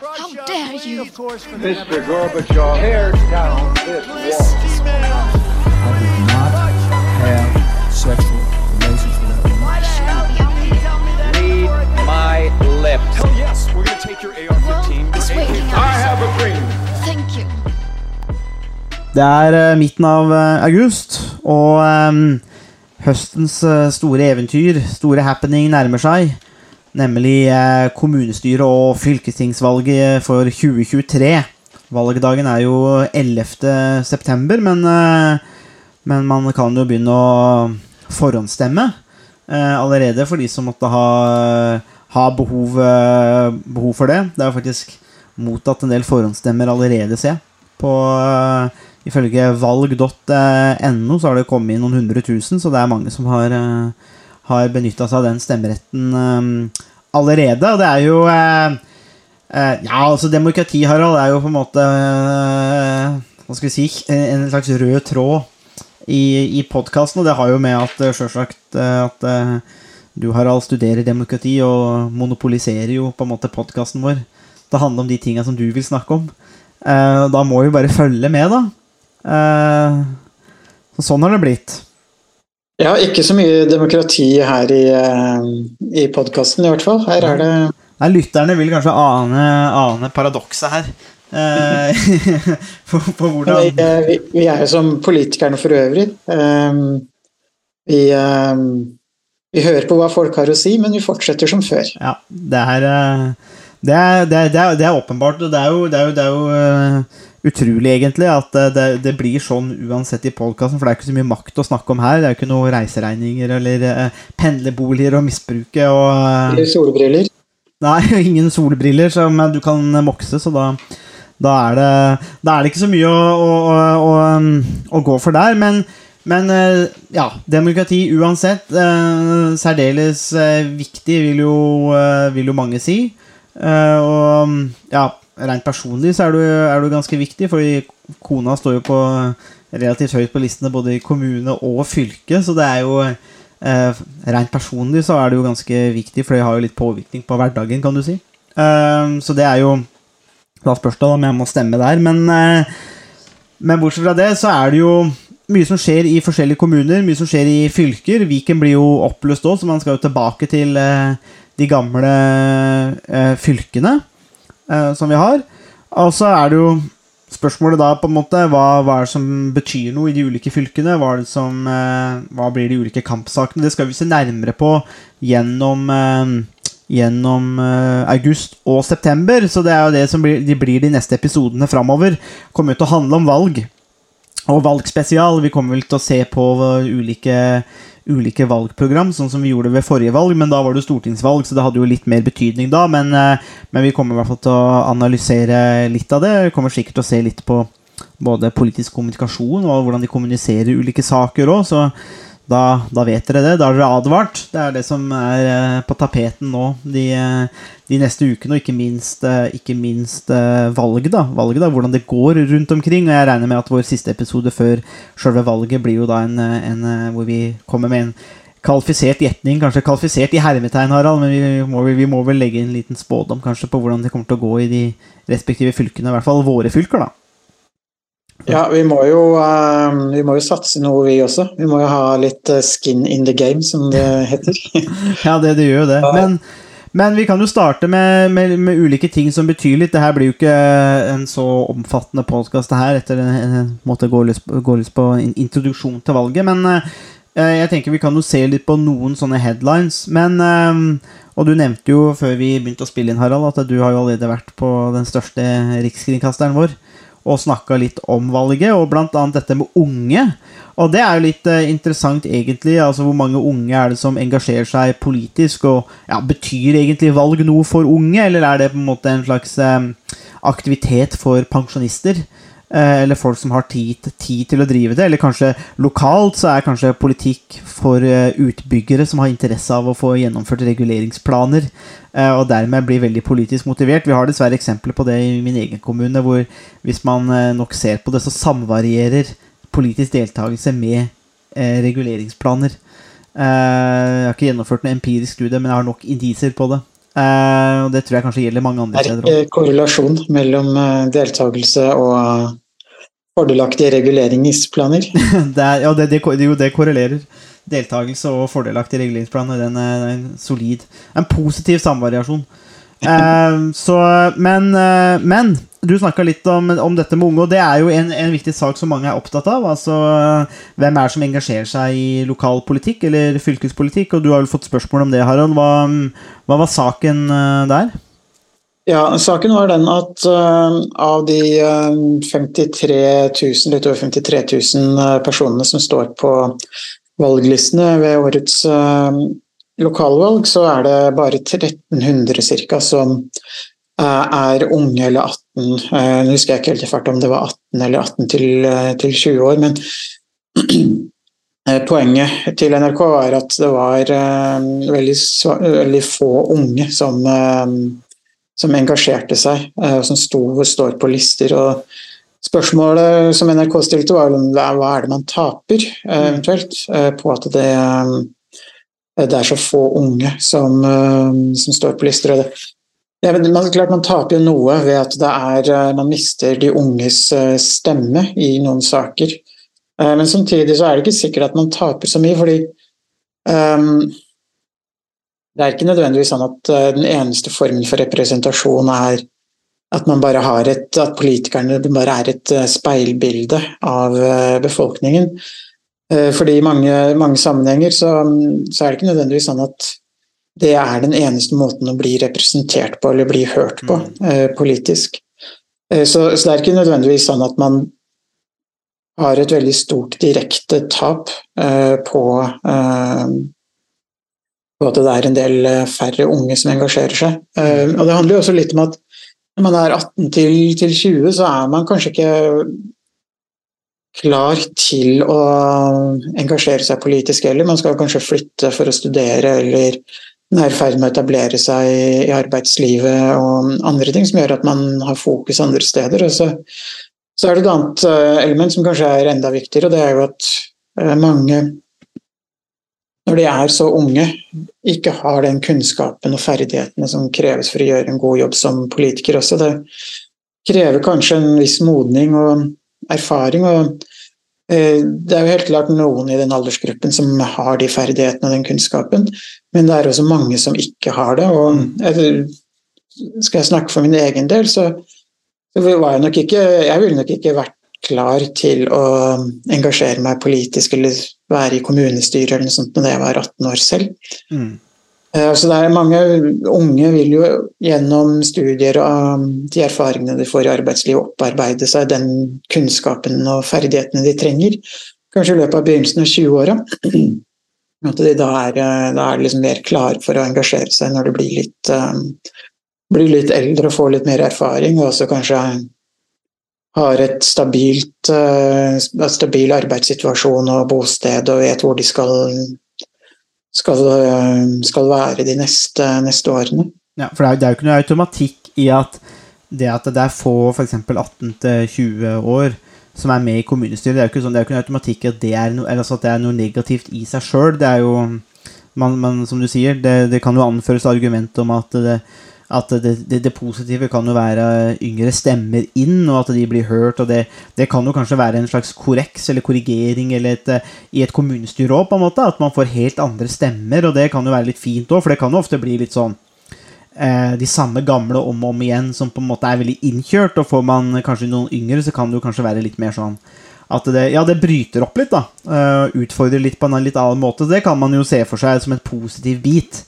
How dare you? Mr. Gorbachev, tear down this wall. I did not have sexual relations with that woman. Read my lips. Hell yes, we're gonna take your AR-15. It's waking I have a dream. Thank you. Det er eh, midten av eh, august, og um, høstens store eventyr, store happening, nærmer seg. Nemlig eh, kommunestyre- og fylkestingsvalget for 2023. Valgdagen er jo 11. september, men, eh, men man kan jo begynne å forhåndsstemme eh, allerede for de som måtte ha, ha behov, eh, behov for det. Det er jo faktisk mottatt en del forhåndsstemmer allerede, se. På, ifølge valg.no så har det kommet inn noen hundre tusen, så det er mange som har, har benytta seg av den stemmeretten eh, allerede. Og det er jo eh, eh, Ja, altså demokrati, Harald, er jo på en måte eh, Hva skal vi si En slags rød tråd i, i podkasten, og det har jo med at sjølsagt at du, Harald, studerer demokrati og monopoliserer jo på en måte podkasten vår. Det handler om de tinga som du vil snakke om. Da må vi bare følge med, da. Så sånn har det blitt. Ja, ikke så mye demokrati her i, eh, i podkasten, i hvert fall. Her er det Nei, lytterne vil kanskje ane, ane paradokset her. Eh, på, på vi, hvordan eh, vi, vi er jo som politikerne for øvrig. Vi, vi hører på hva folk har å si, men vi fortsetter som før. Ja, det er det er, det, er, det, er, åpenbart, og det er jo, det er jo, det er jo utrolig, egentlig, at eh, det, det blir sånn uansett i podkasten, for det er ikke så mye makt å snakke om her. Det er jo ikke noe reiseregninger eller eh, pendlerboliger og eh, Eller solbriller. Nei, ingen solbriller som du kan mokse, så da, da, er, det, da er det ikke så mye å, å, å, å, gå for der. Men, men eh, ja, demokrati uansett. eh, Særdeles viktig, vil jo, vil jo mange si. Eh, Og ja, rent personlig så er du, er du ganske viktig, fordi kona står jo på relativt høyt på listene både i kommune og fylke, så det er jo eh, Rent personlig så er det jo ganske viktig, for det har jo litt påvirkning på hverdagen, kan du si. Eh, så det er jo Da spørs det om jeg må stemme der, men eh, Men bortsett fra det, så er det jo mye som skjer i forskjellige kommuner, mye som skjer i fylker. Viken blir jo oppløst òg, så man skal jo tilbake til eh, de gamle eh, fylkene eh, som vi har. Og så er det jo spørsmålet da på en måte hva, hva er det som betyr noe i de ulike fylkene? Hva, som, eh, hva blir de ulike kampsakene? Det skal vi se nærmere på gjennom, eh, gjennom eh, august og september. Så det er jo det som blir, de blir de neste episodene framover. Kommer jo til å handle om valg. Og valgspesial. Vi kommer vel til å se på ulike, ulike valgprogram, sånn som vi gjorde ved forrige valg, men da var det stortingsvalg, så det hadde jo litt mer betydning da. Men, eh, men vi kommer i hvert fall til å analysere litt av det. Vi kommer sikkert til å se litt på både politisk kommunikasjon og hvordan de kommuniserer ulike saker òg, så da, da vet dere det. Da er dere advart. Det er det som er eh, på tapeten nå de, eh, de neste ukene, og ikke minst, eh, ikke minst valget, da. valget. da, Hvordan det går rundt omkring. Og jeg regner med at vår siste episode før selve valget blir jo da en, en hvor vi kommer med en kvalifisert gjetning. Kanskje kvalifisert i hermetegn, Harald, men vi må, vi må vel legge en liten spådom kanskje på hvordan det kommer til å gå i de respektive fylkene. I hvert fall våre fylker, da. Ja, vi må, jo, eh, vi må jo satse noe, vi også. Vi må jo ha litt eh, skin in the game, som det heter. Ja, det, det gjør jo det. Men, men vi kan jo starte med, med, med ulike ting som betyr litt. Det her blir jo ikke en så omfattende podkast her, etter en, måte gå løs, gå løs på en introduksjon til valget. Men eh, jeg tenker vi kan jo se litt på noen sånne headlines. Men Og du nevnte jo før vi begynte å spille inn, Harald, at du har jo allerede vært på den største rikskringkasteren vår og snakka litt om valget, og annet dette med unge. Og det er jo litt eh, interessant, egentlig. altså Hvor mange unge er det som engasjerer seg politisk? Og ja, Betyr egentlig valg noe for unge, eller er det på en måte en slags eh, aktivitet for pensjonister? Eh, eller folk som har tid, tid til å drive det. Eller kanskje lokalt så er kanskje politikk for eh, utbyggere som har interesse av å få gjennomført reguleringsplaner, eh, og dermed blir veldig politisk motivert. Vi har dessverre eksempler på det i min egen kommune, hvor hvis man nok ser på det, så samvarierer politisk deltakelse med reguleringsplaner. Jeg har ikke gjennomført en empirisk studie, men jeg har nok indiser på det. Uh, og det tror jeg kanskje gjelder mange andre er steder òg. ikke korrelasjon mellom deltakelse og fordelaktige reguleringsplaner. Det, er- ja, det, det, jo, det korrelerer. Deltakelse og fordelaktig reguleringsplan. Den er en solid En positiv samvariasjon. Eh, så, men, eh, men du snakka litt om, om dette med unge, og det er jo en, en viktig sak som mange er opptatt av. Altså, hvem er det som engasjerer seg i lokalpolitikk eller fylkespolitikk? Og du har vel fått spørsmål om det, Harald. Hva, hva var saken eh, der? Ja, saken var den at uh, av de uh, 53 000, litt over 53 000 eh, personene som står på valglistene ved årets uh, lokalvalg, så er det bare 1300 ca. som er unge eller 18. Eh, Nå husker jeg ikke helt i fart om det var 18 eller 18 til, til 20 år, men poenget til NRK var at det var veldig, veldig få unge som som engasjerte seg, eh, og som sto, står på lister. og Spørsmålet som NRK stilte, var om hva er det man taper, eh, eventuelt, eh, på at det, det er så få unge som, som står på lister. Og det, ja, men man, klart man taper jo noe ved at det er, man mister de unges stemme i noen saker. Men samtidig så er det ikke sikkert at man taper så mye, fordi ehm, det er ikke nødvendigvis sånn at eh, den eneste formen for representasjon er at man bare har et, at politikerne bare er et eh, speilbilde av eh, befolkningen. Fordi i mange, mange sammenhenger så, så er det ikke nødvendigvis sånn at det er den eneste måten å bli representert på eller bli hørt på mm. politisk. Så, så det er ikke nødvendigvis sånn at man har et veldig stort direkte tap på på at det er en del eh, færre unge som engasjerer seg. Eh, Og det handler jo også litt om at når man er 18 til, til 20, så er man kanskje ikke klar til å engasjere seg politisk heller. Man skal kanskje flytte for å studere eller er i ferd med å etablere seg i arbeidslivet og andre ting som gjør at man har fokus andre steder. Og så, så er det et annet eh, element som kanskje er enda viktigere, og det er jo at mange når de er så unge, ikke har den kunnskapen og ferdighetene som kreves for å gjøre en god jobb som politiker også. Det krever kanskje en viss modning og erfaring. og eh, Det er jo helt klart noen i den aldersgruppen som har de ferdighetene og den kunnskapen, men det er også mange som ikke har det. og Skal jeg snakke for min egen del, så var jeg nok ikke Jeg ville nok ikke vært klar til å engasjere meg politisk eller være i kommunestyret eller noe sånt når jeg var 18 år selv. Mm. Eh, Så det er mange unge vil jo gjennom studier og de erfaringene de får i arbeidslivet, opparbeide seg den kunnskapen og ferdighetene de trenger. Kanskje i løpet av begynnelsen av 20-åra. At de da er, eh, da er liksom mer klare for å engasjere seg når de blir litt, um, blir litt eldre og får litt mer erfaring, og også kanskje har et stabilt, eh, stabil arbeidssituasjon og bosted og vet hvor de skal, skal, eh, skal være de neste, neste årene. Ja, for det er, jo ikke noe automatikk i at det at det er få f.eks. 18-20 år som er med i kommunestyret, det er jo ikke, sånn, det er ikke noe automatikk at det er, no, altså at det er noe negativt i seg sjøl. Det er jo man, man, Som du sier, det, det kan jo anføres argument om at det, at det, det, det positive kan jo være yngre stemmer inn, og at de blir hørt. og Det, det kan jo kanskje være en slags korreks eller korrigering eller et, eh, i et kommunestyre òg, på en måte. At man får helt andre stemmer, og det kan jo være litt fint òg, for det kan jo ofte bli litt sånn eh, de samme gamle om og om igjen som på en måte er veldig innkjørt. Og får man kanskje noen yngre, så kan det jo kanskje være litt mer sånn at det, ja, det bryter opp litt, da. eh, utfordrer litt på en litt annen måte. Det kan man jo se for seg som en positiv bit.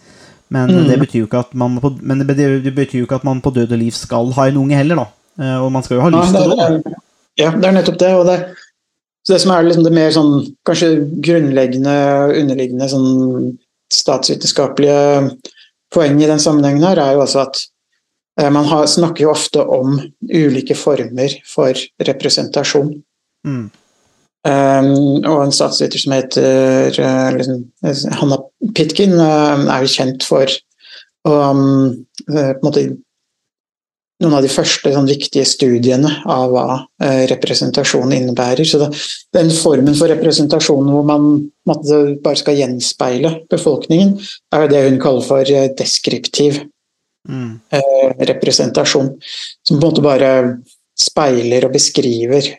Men, det betyr jo ikke at man på, men det betyr, jo ikke at man på død og liv skal ha en unge heller, da. Eh, og man skal jo ha lyst til det. Ja, da. det er, ja, det er nettopp det. Og det, så det som er liksom det mer sånn kanskje grunnleggende, underliggende sånn statsvitenskapelige poenget i den sammenhengen her, er jo altså at eh, man har, snakker jo ofte om ulike former for representasjon. Mm. Um, og en statsviter som heter uh, liksom, Hanna Pitkin, uh, er jo kjent for um, uh, måte noen av de første sånn, viktige studiene av hva representasjon innebærer. Så det, den formen for representasjon hvor man måte, bare skal gjenspeile befolkningen, er jo det hun kaller for deskriptiv Mm. representasjon. Som på en måte bare speiler og beskriver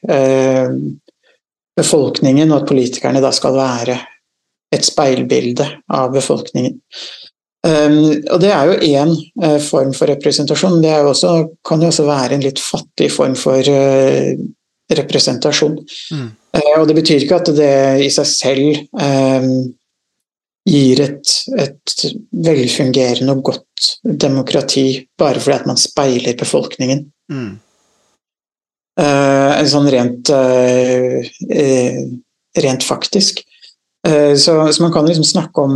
befolkningen, og at politikerne da skal være et speilbilde av befolkningen. Um, og Det er jo én uh, form for representasjon. Det jo også, kan jo også være en litt fattig form for uh, representasjon. Mm. Uh, og Det betyr ikke at det i seg selv um, gir et, et velfungerende og godt demokrati bare fordi at man speiler befolkningen. Mm. En sånn rent, rent faktisk. Så, så, man kan liksom snakke om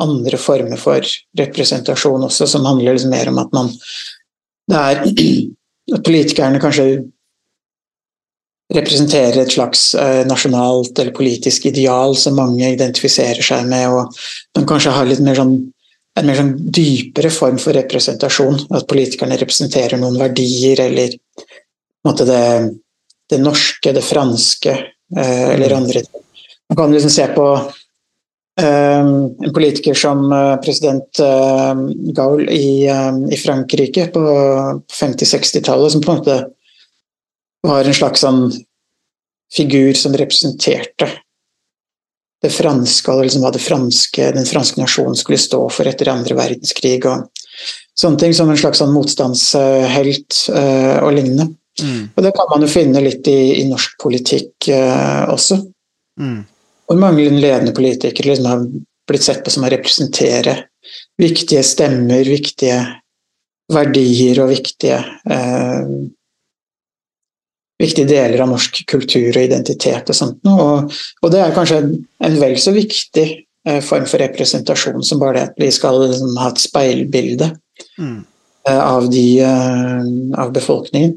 andre former for representasjon også, som handler liksom mer om at man det er at politikerne kanskje representerer et slags eh, nasjonalt eller politisk ideal som mange identifiserer seg med, og man kanskje har litt mer sånn, en mer sånn dypere form for representasjon. At politikerne representerer noen verdier eller det, det norske, det franske eh, eller andre ting. Man kan liksom se på Ehm, en politiker som eh, president eh, Gaul i, eh, i Frankrike på 50-60-tallet, som på en måte var en slags sånn figur som representerte det franske, og liksom hva franske, den franske nasjonen skulle stå for etter andre verdenskrig. og Sånne ting som en slags sånn motstandshelt og lignende. Mm. Og Det kan man jo finne litt i, i norsk politikk også. Mm hvor mange ledende politikere liksom har blitt sett på som å representere viktige stemmer, viktige verdier og viktige eh, viktige deler av norsk kultur og identitet og sånt. Og, og det er kanskje en vel så viktig eh, form for representasjon som bare det at vi skal liksom, ha et speilbilde mm. eh, av, de, eh, av befolkningen.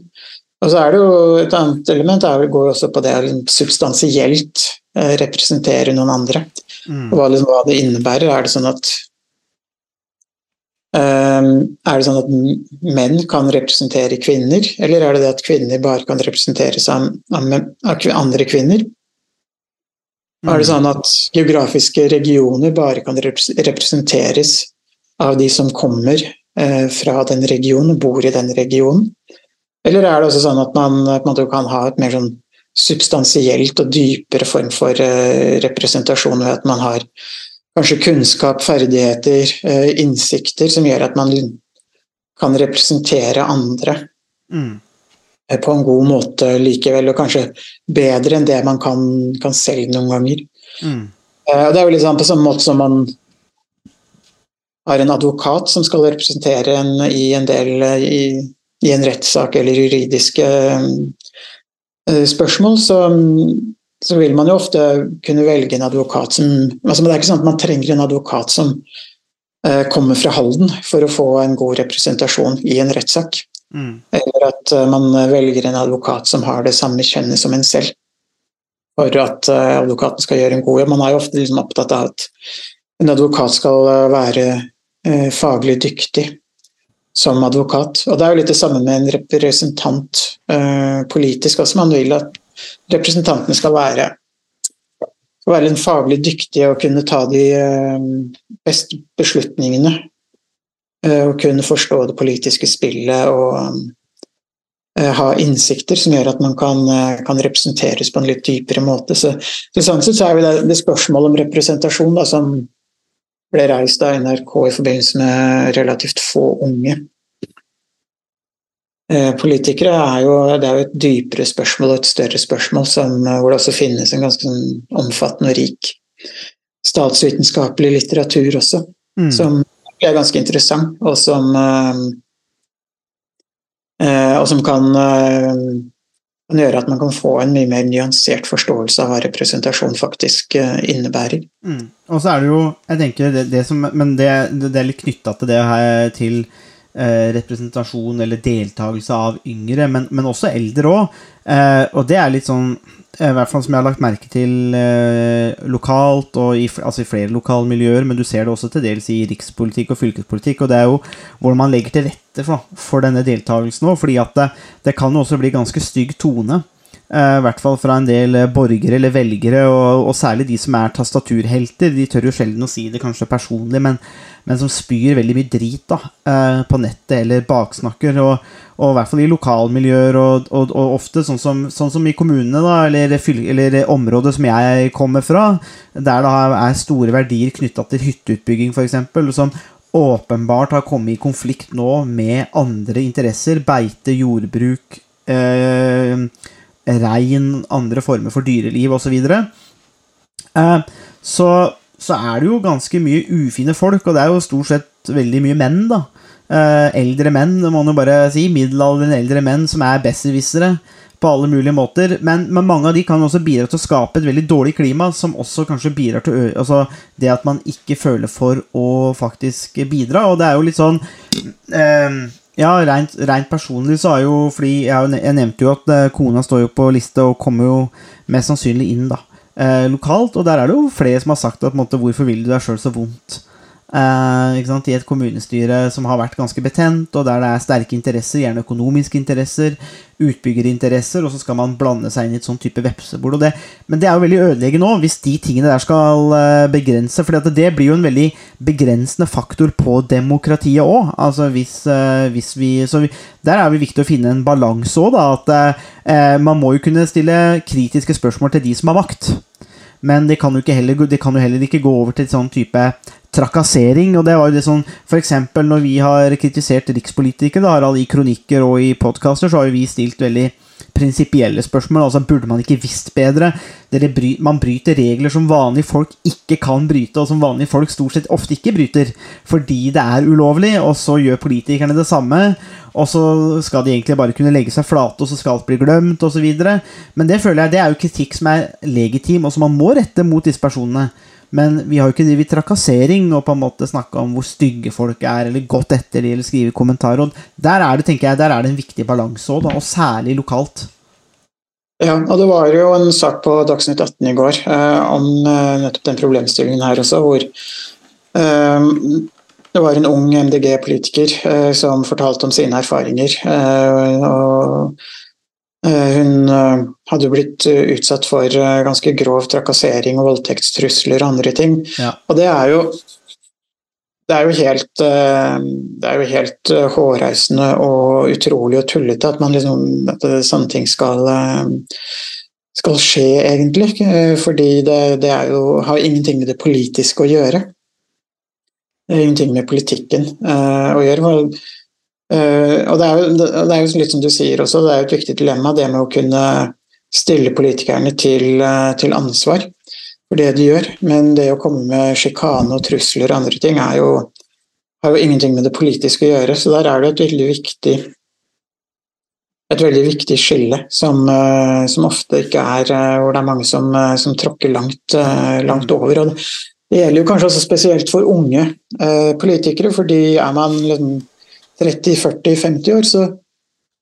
Og så er det jo Et annet element er, går også på det å liksom, substansielt eh, representere noen andre. Mm. Hva, liksom, hva, det innebærer. Er det sånn at um, Er det sånn at menn kan representere kvinner, eller er det det at kvinner bare kan representeres av, av andre kvinner? Mm. Er det sånn at geografiske regioner bare kan representeres av de som kommer eh, fra den regionen bor i den regionen? Eller er det også sånn at man måte, kan ha et mer sånn substansielt og dypere form for uh, representasjon ved at man har kanskje kunnskap, ferdigheter, uh, innsikter som gjør at man kan representere andre mm. uh, på en god måte likevel, og kanskje bedre enn det man kan, kan selv noen ganger. Mm. det er jo litt sånn på samme måte som man har en advokat som skal representere en i en del i i en rettssak eller juridiske eh, spørsmål, så, så, vil man jo ofte kunne velge en advokat som altså Det er ikke sånn at man trenger en advokat som uh, kommer fra Halden for å få en god representasjon i en rettssak. Mm. Eller at uh, man velger en advokat som har det samme kjønnet som en selv. For at advokaten skal gjøre en god jobb. Man er jo ofte liksom opptatt av at en advokat skal være faglig dyktig som advokat. Og det er jo litt det samme med en representant uh, politisk også. Man vil at representantene skal være, være faglig dyktige og kunne ta de uh, beste beslutningene. Uh, og kunne forstå det politiske spillet og ha innsikter som gjør at man kan, kan, representeres på en litt dypere måte. Så, til sånn sett så er det, det spørsmålet om representasjon da, som ble reist av NRK i forbindelse med relativt få unge. Eh, politikere er jo, det er jo et dypere spørsmål og et større spørsmål som, eh, hvor det også finnes en ganske omfattende og rik statsvitenskapelig litteratur også, mm. som er ganske interessant, og som, øh, og som kan, kan, gjøre at man kan få en mye mer nyansert forståelse av hva representasjon faktisk øh, innebærer. Mm. Og så er det jo jeg tenker det, det som, Men det, det, er litt knytta til det her til eh, representasjon eller deltakelse av yngre, men, men også eldre òg. Eh, og det er litt sånn eh, i hvert fall som jeg har lagt merke til eh, lokalt, og i, altså i flere lokale miljøer, men du ser det også til dels i rikspolitikk og fylkespolitikk. og Det er jo hvordan man legger til rette for, for denne deltakelsen òg. fordi at det, det, kan også bli ganske stygg tone. Uh, I hvert fall fra en del borgere eller velgere, og, og, særlig de som er tastaturhelter. De tør jo sjelden å si det kanskje personlig, men, men som spyr veldig mye drit da, eh, på nettet eller baksnakker. Og, og i hvert fall i lokalmiljøer, og, og, og ofte sånn som, sånn som, i kommunene, da, eller, eller området som jeg kommer fra, der det er store verdier knytta til hytteutbygging, f.eks., som åpenbart har kommet i konflikt nå med andre interesser. Beite, jordbruk, eh, rein, andre former for dyreliv osv. Eh, så, så er det jo ganske mye ufine folk, og det er jo stort sett veldig mye menn, da. Eh, eldre menn, det må man jo bare si. Middelaldrende eldre menn som er besserwissere på alle mulige måter. Men, men, mange av de kan også bidra til å skape et veldig dårlig klima, som også kanskje bidrar til altså det at man ikke føler for å faktisk bidra. Og det er jo litt sånn eh, ja, rent, rent, personlig så er jo Fordi jeg, jeg, nevnte jo at eh, kona står jo på liste og kommer jo mest sannsynlig inn da eh, lokalt. Og der er det jo flere som har sagt at måte, 'hvorfor vil du deg sjøl så vondt'? Eh, I et kommunestyre som har vært ganske betent, og der det er sterke interesser, gjerne økonomiske interesser, utbyggerinteresser, og så skal man blande seg inn i et sånn type vepsebol. Det, men det er jo veldig ødeleggende òg, hvis de tingene der skal eh, begrense. For det blir jo en veldig begrensende faktor på demokratiet òg. Altså hvis, eh, hvis vi, vi, Der er det viktig å finne en balanse òg, da. At eh, man må jo kunne stille kritiske spørsmål til de som har makt. Men det kan, heller, kan jo heller ikke gå over til sånn type trakassering. og det var jo det sånn, eksempel når vi har kritisert rikspolitikere, i kronikker og i podkaster, så har jo vi stilt veldig prinsipielle spørsmål. altså Burde man ikke visst bedre? Bry, man bryter regler som vanlige folk ikke kan bryte, og som vanlige folk stort sett ofte ikke bryter, fordi det er ulovlig, og så gjør politikerne det samme. Og så skal de egentlig bare kunne legge seg flate, og så skal alt bli glemt, osv. Men det føler jeg det er jo kritikk som er legitim, og som man må rette mot disse personene. Men vi har jo ikke drevet trakassering og på en måte snakka om hvor stygge folk er, eller gått etter de, eller skrive kommentarer. Og der er det tenker jeg, der er det en viktig balanse òg, og særlig lokalt. Ja, og det var jo en sak på Dagsnytt 18 i går eh, om eh, nettopp den problemstillingen her også, hvor eh, det var en ung MDG-politiker eh, som fortalte om sine erfaringer. Eh, og hun eh, hadde blitt eh, utsatt for ganske grov trakassering og voldtektstrusler og andre ting. Ja. Og det er jo det er jo helt, det er jo helt hårreisende og utrolig og tullete at, man liksom, at sånne ting skal, skal skje, egentlig. Fordi det, det jo, har ingenting med det politiske å gjøre. Det har ingenting med politikken å gjøre. Uh, og det er, jo, det er, jo, litt som du sier også, det er jo et viktig dilemma det med å kunne stille politikerne til, uh, til, ansvar for det de gjør. Men det å komme med sjikane og trusler og andre ting er jo, har jo ingenting med det politiske å gjøre. Så der er det et veldig viktig et veldig viktig skille som, uh, som ofte ikke er Hvor det er mange som, som tråkker langt, langt over. Og det gjelder jo kanskje også spesielt for unge politikere, fordi er man liksom 30-40-50 år, så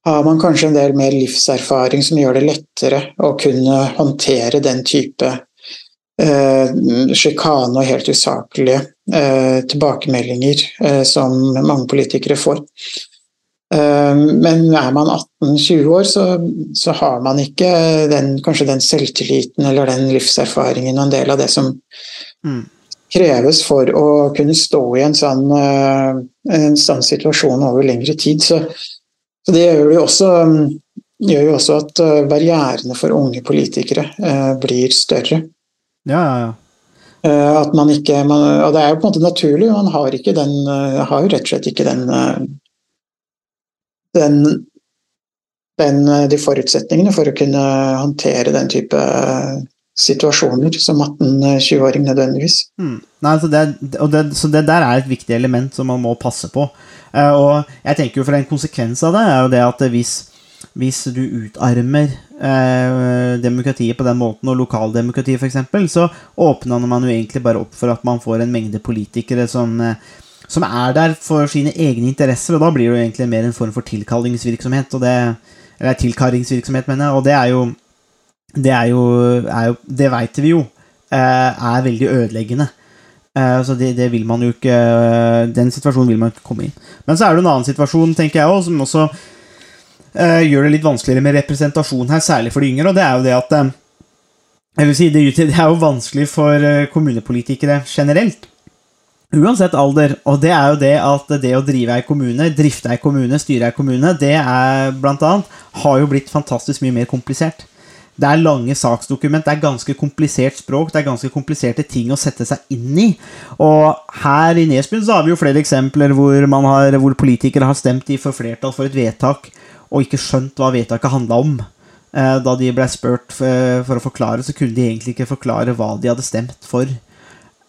har man kanskje en del mer livserfaring som gjør det lettere å kunne håndtere den type eh, sjikane og helt usaklige eh, tilbakemeldinger eh, som mange politikere får. Eh, men er man 18-20 år, så, så, har man ikke den, kanskje den selvtilliten eller den livserfaringen og en del av det som mm kreves for å kunne stå i en sånn, eh, en sånn situasjon over lengre tid. Så, så det gjør jo, også, gjør jo også at eh, barrierene for unge politikere eh, blir større. Ja, ja, ja. At man ikke, man, og det er jo på en måte naturlig, man har, ikke den, har jo rett og slett ikke den, den, den de forutsetningene for å kunne håndtere den type situasjoner som 18-20-åring nødvendigvis. Mm. Nei, så, det, det, så, det, der er et viktig element som man må passe på. Uh, og jeg tenker jo for En konsekvens av det er jo det at hvis, hvis du utarmer uh, demokratiet på den måten, og lokaldemokratiet f.eks., så åpner man jo egentlig bare opp for at man får en mengde politikere som, uh, som er der for sine egne interesser, og da blir det jo egentlig mer en form for tilkallingsvirksomhet. Og det, eller tilkallingsvirksomhet mener jeg. Og det er jo det er jo, er jo Det veit vi jo eh, er veldig ødeleggende. Eh, så det, det, vil man jo ikke Den situasjonen vil man ikke komme i. Men så er det en annen situasjon, tenker jeg også, som også gjør det litt vanskeligere med representasjon her, særlig for de yngre, og det er jo det at jeg vil si, det er jo vanskelig for kommunepolitikere generelt Uansett alder. Og det er jo det at det å drive ei kommune, drifte ei kommune, styre ei kommune, det er blant annet har jo blitt fantastisk mye mer komplisert. Det er lange saksdokument, det er ganske komplisert språk, det er ganske kompliserte ting å sette seg inn i. Og her i Nesbyen så har vi jo flere eksempler hvor, har, hvor politikere har stemt i for flertall for et vedtak og ikke skjønt hva vedtaket handla om. Eh, Da de ble spurt for, for å forklare, så kunne de egentlig ikke forklare hva de hadde stemt for.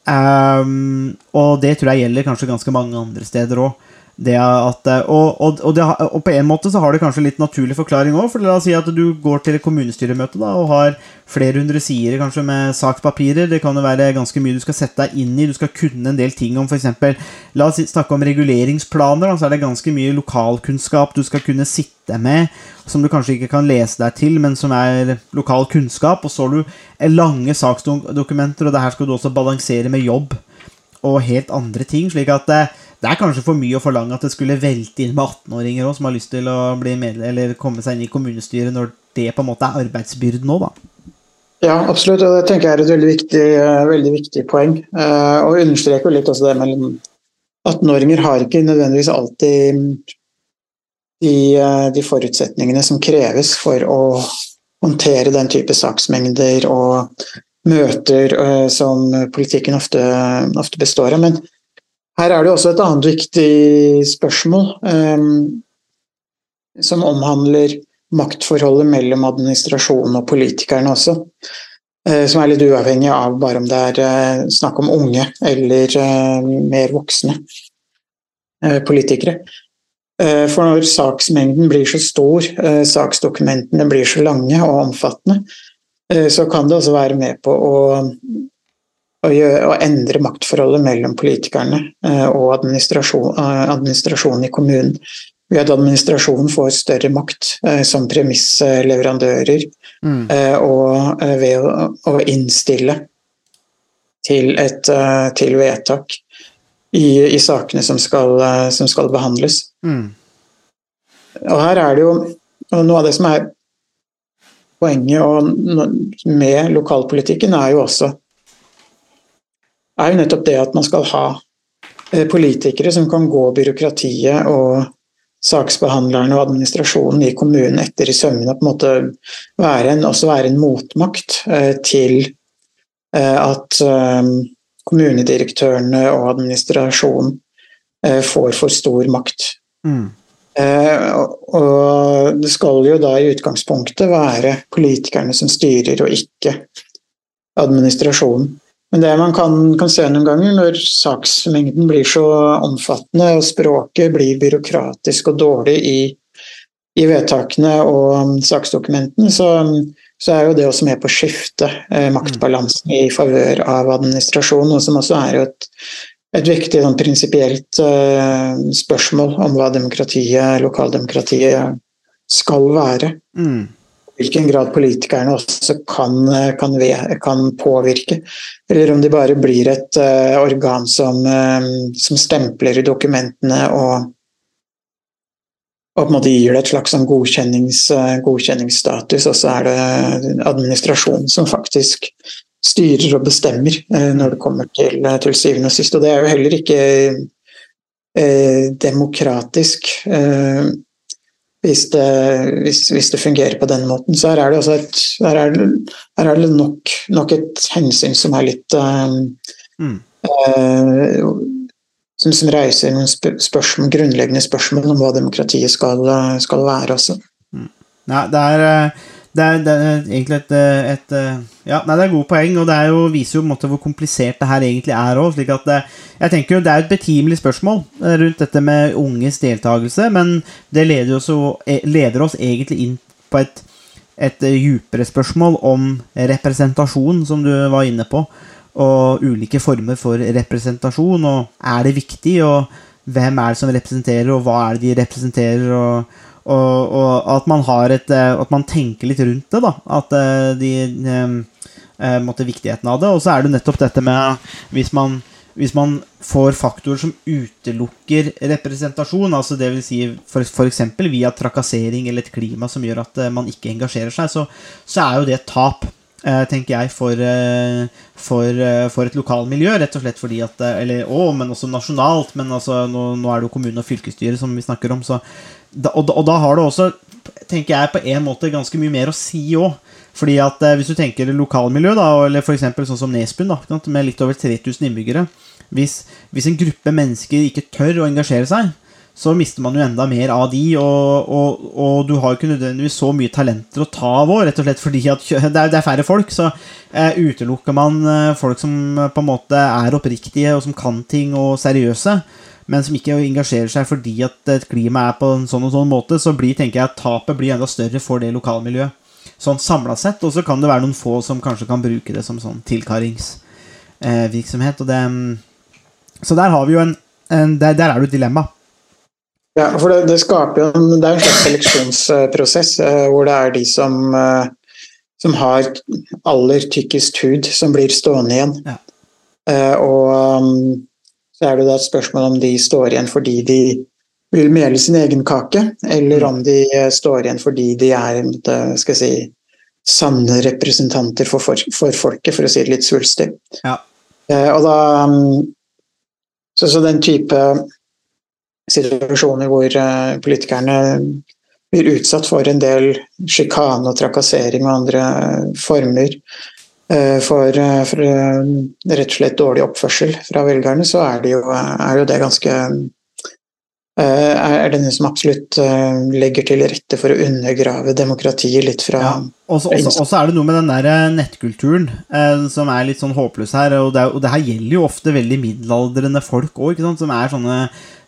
Um, og det tror jeg gjelder kanskje ganske mange andre steder òg. Det at, eh, og, og, og, det, og på en måte så har det kanskje litt naturlig forklaring òg. For la oss si at du går til et kommunestyremøte da, og har flere hundre sider kanskje med sakspapirer. Det kan jo være ganske mye du skal sette deg inn i. Du skal kunne en del ting om f.eks. La oss snakke om reguleringsplaner. Da, så er det ganske mye lokalkunnskap du skal kunne sitte med, som du kanskje ikke kan lese deg til, men som er lokal kunnskap. Og så har du lange saksdokumenter, og det her skal du også balansere med jobb og helt andre ting. slik at det, er kanskje for mye å forlange at det skulle velte inn med 18-åringer også, som har lyst til å bli medlem, eller komme seg inn i kommunestyret, når det på en måte er arbeidsbyrden nå, da. Ja, absolutt. Og det tenker jeg er et veldig viktig, eh, veldig viktig poeng. Eh, Og understreker litt også det med 18-åringer har ikke nødvendigvis alltid de, eh, de forutsetningene som kreves for å håndtere den type saksmengder og møter som politikken ofte, ofte består av. Men her er det også et annet viktig spørsmål eh, som omhandler maktforholdet mellom administrasjonen og politikerne også. eh, Som er litt uavhengig av bare om det er eh, snakk om unge eller eh, mer voksne eh, politikere. Eh, For når saksmengden blir så stor, saksdokumentene blir så lange og omfattende, så kan det også være med på å, å, gjøre, å endre maktforholdet mellom politikerne eh, og administrasjon, eh, administrasjonen i kommunen ved at administrasjonen får større makt eh, som premissleverandører, eh, og ved å, å innstille til, et, til vedtak i, i sakene som skal, som skal behandles. Mm. Og her er det jo noe av det som er poenget og med lokalpolitikken, er jo også er jo nettopp det at man skal ha eh, politikere som kan gå byråkratiet og saksbehandlerne og administrasjonen i kommunen etter i sømmene. på en måte være en, Også være en motmakt eh, til eh, at kommunedirektørene og administrasjonen får for stor makt. Mm. Eh, og det skal jo da i utgangspunktet være politikerne som styrer, og ikke administrasjonen. Men det man kan, kan se noen ganger, når saksmengden blir så omfattende og språket blir byråkratisk og dårlig i, i vedtakene og um, saksdokumentene, så, så er jo det også med på å skifte eh, maktbalansen i favør av administrasjon, noe som også er et, et viktig sånn, prinsipielt eh, spørsmål om hva demokratiet, lokaldemokratiet skal være. Mm. Hvilken grad politikerne også kan, kan, ve- kan påvirke, eller om de bare blir et uh, organ som, uh, som stempler dokumentene og, og på en måte gir det et slags sånn godkjennings, uh, godkjenningsstatus, og så er det administrasjonen som faktisk styrer og bestemmer eh, når det kommer til, til syvende og sist. Og det er jo heller ikke eh, demokratisk. Eh, hvis det, hvis, hvis det fungerer på den måten. Så her er det, også et, her er det, her er det nok, nok et hensyn som er litt uh, Mm. uh, som, som reiser noen spør spørsmål, grunnleggende spørsmål om hva demokratiet skal, skal være også. Nei, det er, eh, det er, det er egentlig et, eh, et eh, Ja, nei, det er gode poeng, og det jo, viser jo på en måte hvor komplisert det her egentlig er òg. Slik at det, jeg tenker jo det er et betimelig spørsmål eh, rundt dette med unges deltakelse, men det leder, oss, eh, leder oss egentlig inn på et, et eh, djupere spørsmål om representasjon, som du var inne på, og ulike former for representasjon, og er det viktig, og hvem er det som representerer, og hva er det de representerer, og og, og at man har et eh, At man tenker litt rundt det, da. At eh, de eh, eh, måtte Viktigheten av det. Og så er det nettopp dette med hvis man, hvis man får faktorer som utelukker representasjon, altså vil si for, for eksempel via trakassering eller et klima som gjør at man ikke engasjerer seg, så, så er jo det et tap. tenker jeg, for, for, for et lokalmiljø. Rett og slett fordi at Eller å, men også nasjonalt. Men altså, nå, nå er det jo kommune og fylkesstyre som vi snakker om, så og, og da har det også, tenker jeg, på en måte ganske mye mer å si òg. Fordi at eh, Hvis du tenker lokalmiljø, da, eller f.eks. sånn som Nesbyen, da, med litt over 3000 innbyggere hvis, hvis en gruppe mennesker ikke tør å engasjere seg, så mister man jo enda mer av de, og, og, og du har jo ikke nødvendigvis så mye talenter å ta av òg, rett og slett fordi at det er, det er færre folk. Så eh, utelukker man eh, folk som eh, på en måte er oppriktige, og som kan ting, og seriøse, men som ikke engasjerer seg fordi at klimaet er på en sånn og sånn måte, så blir, tenker jeg at tapet blir enda større for det lokalmiljøet. Sånn samla sett. Og så kan det være noen få som kanskje kan bruke det som sånn tilkaringsvirksomhet. og det mm, Så der har vi jo en, en der, der er det jo et dilemma. Ja, for det, det skaper jo en, det er en slags seleksjonsprosess eh, hvor det er de som, eh, som har aller tykkest hud, som blir stående igjen. Ja. Eh, og så er det da et spørsmål om de står igjen fordi de vil mele sin egen kake, eller om de eh, står igjen fordi de er skal jeg si, sanne representanter for, for, for folket, for å si det litt svulstig. Ja. Eh, og da um, så, så den type situasjoner hvor eh, politikerne blir utsatt for en del sjikane og trakassering og andre eh, former eh, for, eh, for eh, rett og slett dårlig oppførsel fra velgerne, så er det jo, er jo det ganske eh, er det noe som absolutt eh, legger til rette for å undergrave demokratiet litt fra Ja, og så- er det noe med den der eh, nettkulturen eh, som er litt sånn håpløs her. Og det, og det her gjelder jo ofte veldig middelaldrende folk òg, som er sånne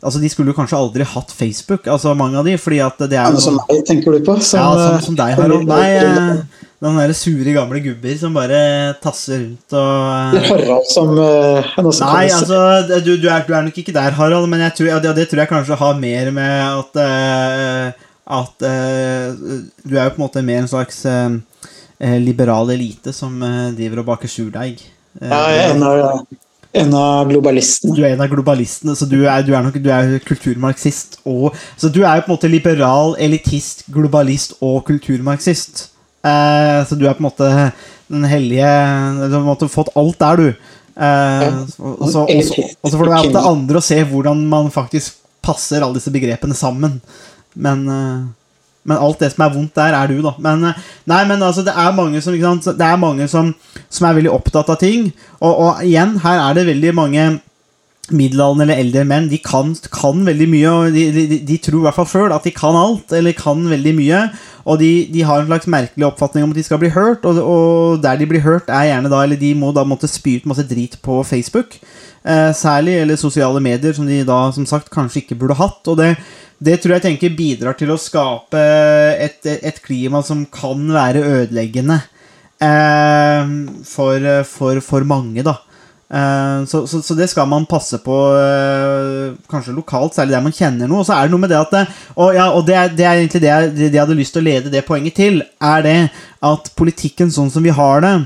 Altså, De skulle jo kanskje aldri hatt Facebook, altså mange av de, fordi at det er Sånn som meg, tenker du på? Som, ja, som, eh, som deg, Harald. Nei, eh, den derre sure gamle gubber som bare tasser rundt og eh, Harald som eh, som Nei, altså, du, du, er, du er nok ikke der, Harald, men tror, ja, det, det tror jeg kanskje har mer med at uh, At uh, du er jo på en måte mer en slags eh, eh, liberal elite som eh, driver og baker surdeig. Eh, Ja, jeg er en av, globalistene. du er en av globalistene, så du er, du er nok du er kulturmarxist. Og, så du er jo på en måte liberal, elitist, globalist og kulturmarxist. Eh, så du er på en måte den hellige Du har på en måte fått alt der, du. Eh, og, så, og får det være opp til andre å se hvordan man faktisk passer alle disse begrepene sammen. Men eh, men alt det som er vondt der, er du, da. Men, eh, nei, men altså, det er mange som, sant? Det er, mange som, som er veldig opptatt av ting. Og, og igjen, her er det veldig mange middelaldrende eller eldre menn. De kan, kan veldig mye, og de, de, de tror i hvert fall sjøl at de kan alt, eller kan veldig mye. Og de, de har en slags merkelig oppfatning om at de skal bli hørt, og, og der de blir hørt, er gjerne da Eller de må da måtte spy ut masse drit på Facebook, eh, særlig, eller sosiale medier, som de da som sagt kanskje ikke burde hatt. Og det, det tror jeg tenker bidrar til å skape et, et klima som kan være ødeleggende eh, for, for, for mange, da. Eh, så, så, så det skal man passe på, eh, kanskje lokalt, særlig der man kjenner noe. Og så er det noe med det at Og, ja, og det, er, det er egentlig det jeg, det jeg hadde lyst til å lede det poenget til, er det at politikken sånn som vi har det,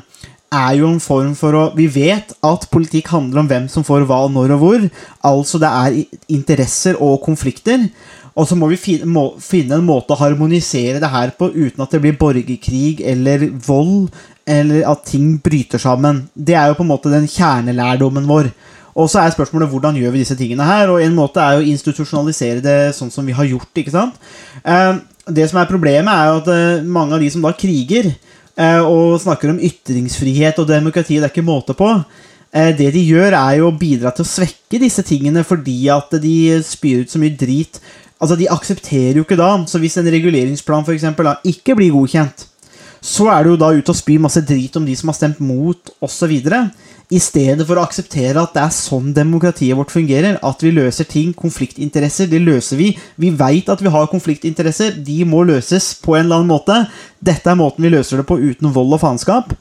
er jo en form for å Vi vet at politikk handler om hvem som får hva, når og hvor. Altså det er interesser og konflikter. Og så må vi finne, må, finne en måte å harmonisere det her på uten at det blir borgerkrig eller vold, eller at ting bryter sammen. Det er jo på en måte den kjernelærdommen vår. Og så er spørsmålet hvordan gjør vi disse tingene her? Og en måte er jo å institusjonalisere det sånn som vi har gjort. ikke sant? Eh, det som er problemet, er jo at eh, mange av de som da kriger, eh, og snakker om ytringsfrihet og demokrati, det er ikke måte på. Det de gjør, er jo å bidra til å svekke disse tingene fordi at de spyr ut så mye drit. Altså, De aksepterer jo ikke da. Så hvis en reguleringsplan for eksempel, da, ikke blir godkjent, så er du jo da ute og spyr masse drit om de som har stemt mot osv. I stedet for å akseptere at det er sånn demokratiet vårt fungerer. At vi løser ting. Konfliktinteresser, det løser vi. Vi veit at vi har konfliktinteresser. De må løses på en eller annen måte. Dette er måten vi løser det på uten vold og faenskap.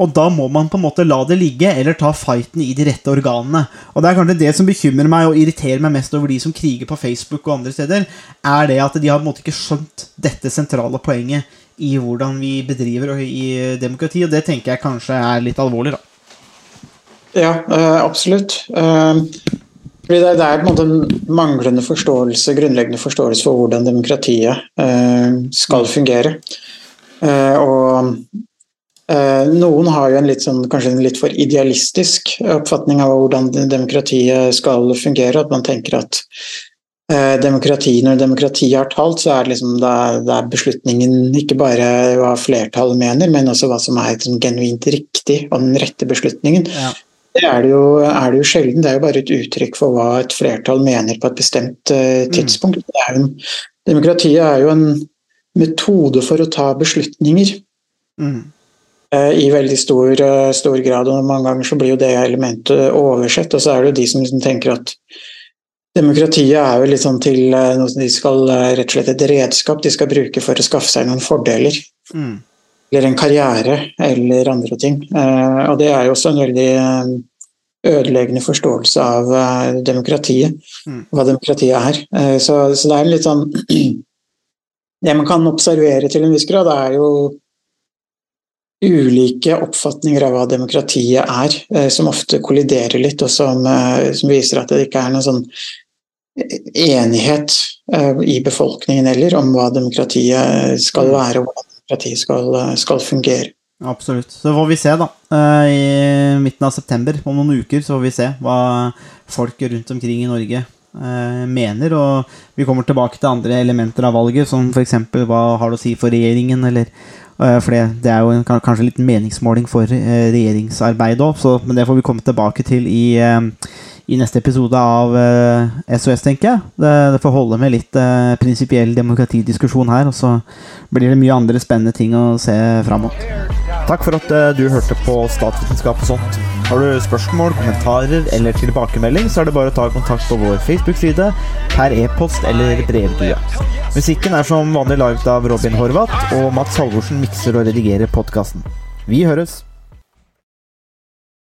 Og da må man på en måte la det ligge, eller ta fighten i de rette organene. Og det er kanskje det som bekymrer meg og irriterer meg mest over de som kriger på Facebook og andre steder, er det at de har på en måte ikke skjønt dette sentrale poenget i hvordan vi bedriver i demokrati, og det tenker jeg kanskje er litt alvorlig, da. Ja, eh, absolutt. Eh, det, er på en måte en manglende forståelse, grunnleggende forståelse for hvordan demokratiet eh, skal fungere. Og noen har jo en litt sånn, kanskje en litt for idealistisk oppfatning av hvordan demokratiet skal fungere. At man tenker at demokrati, når demokratiet har talt, så er det, liksom, det er, det er beslutningen ikke bare hva flertallet mener, men også hva som er liksom, genuint riktig og den rette beslutningen. Ja. Det er det, jo, er det jo sjelden. Det er jo bare et uttrykk for hva et flertall mener på et bestemt uh, tidspunkt. Det er en, demokratiet er jo en metode for å ta beslutninger Mm. uh, i veldig stor, uh, stor grad. og Mange ganger så blir jo det elementet oversett. Og så er det jo de som liksom tenker at demokratiet er jo litt sånn til noe som de skal rett og slett et redskap de skal bruke for å skaffe seg noen fordeler Mm. eller en karriere eller andre ting. Eh, og det er jo også en veldig eh, ødeleggende forståelse av eh, demokratiet, Mm. hva demokratiet er. Eh, så, så det er litt sånn Det man kan observere til en viss grad, er jo ulike oppfatninger av hva demokratiet er, eh, som ofte kolliderer litt, og som, eh, som viser at det ikke er noen sånn enighet eh, i befolkningen heller om hva demokratiet skal være, og hvordan demokratiet skal, eh, skal fungere. Absolutt. Så får vi se, da. Eh, I midten av september, om noen uker, så får vi se hva folk rundt omkring i Norge mener. Og vi kommer tilbake til andre elementer av valget, som f.eks. hva har det å si for regjeringen, eller For det, er jo en, kanskje en liten meningsmåling for regjeringsarbeidet òg, men det får vi komme tilbake til i i neste episode av uh, SOS, tenker jeg. Det, det får holde med litt uh, prinsipiell demokratidiskusjon her, og så blir det mye andre spennende ting å se framover. Takk for at uh, du hørte på Statsvitenskap og sånt. Har du spørsmål, kommentarer eller tilbakemelding, så er det bare å ta kontakt på vår Facebook-side, per e-post eller brevdue. Musikken er som vanlig laget av Robin Horvath, og Mats Halvorsen mikser og redigerer podkasten. Vi høres!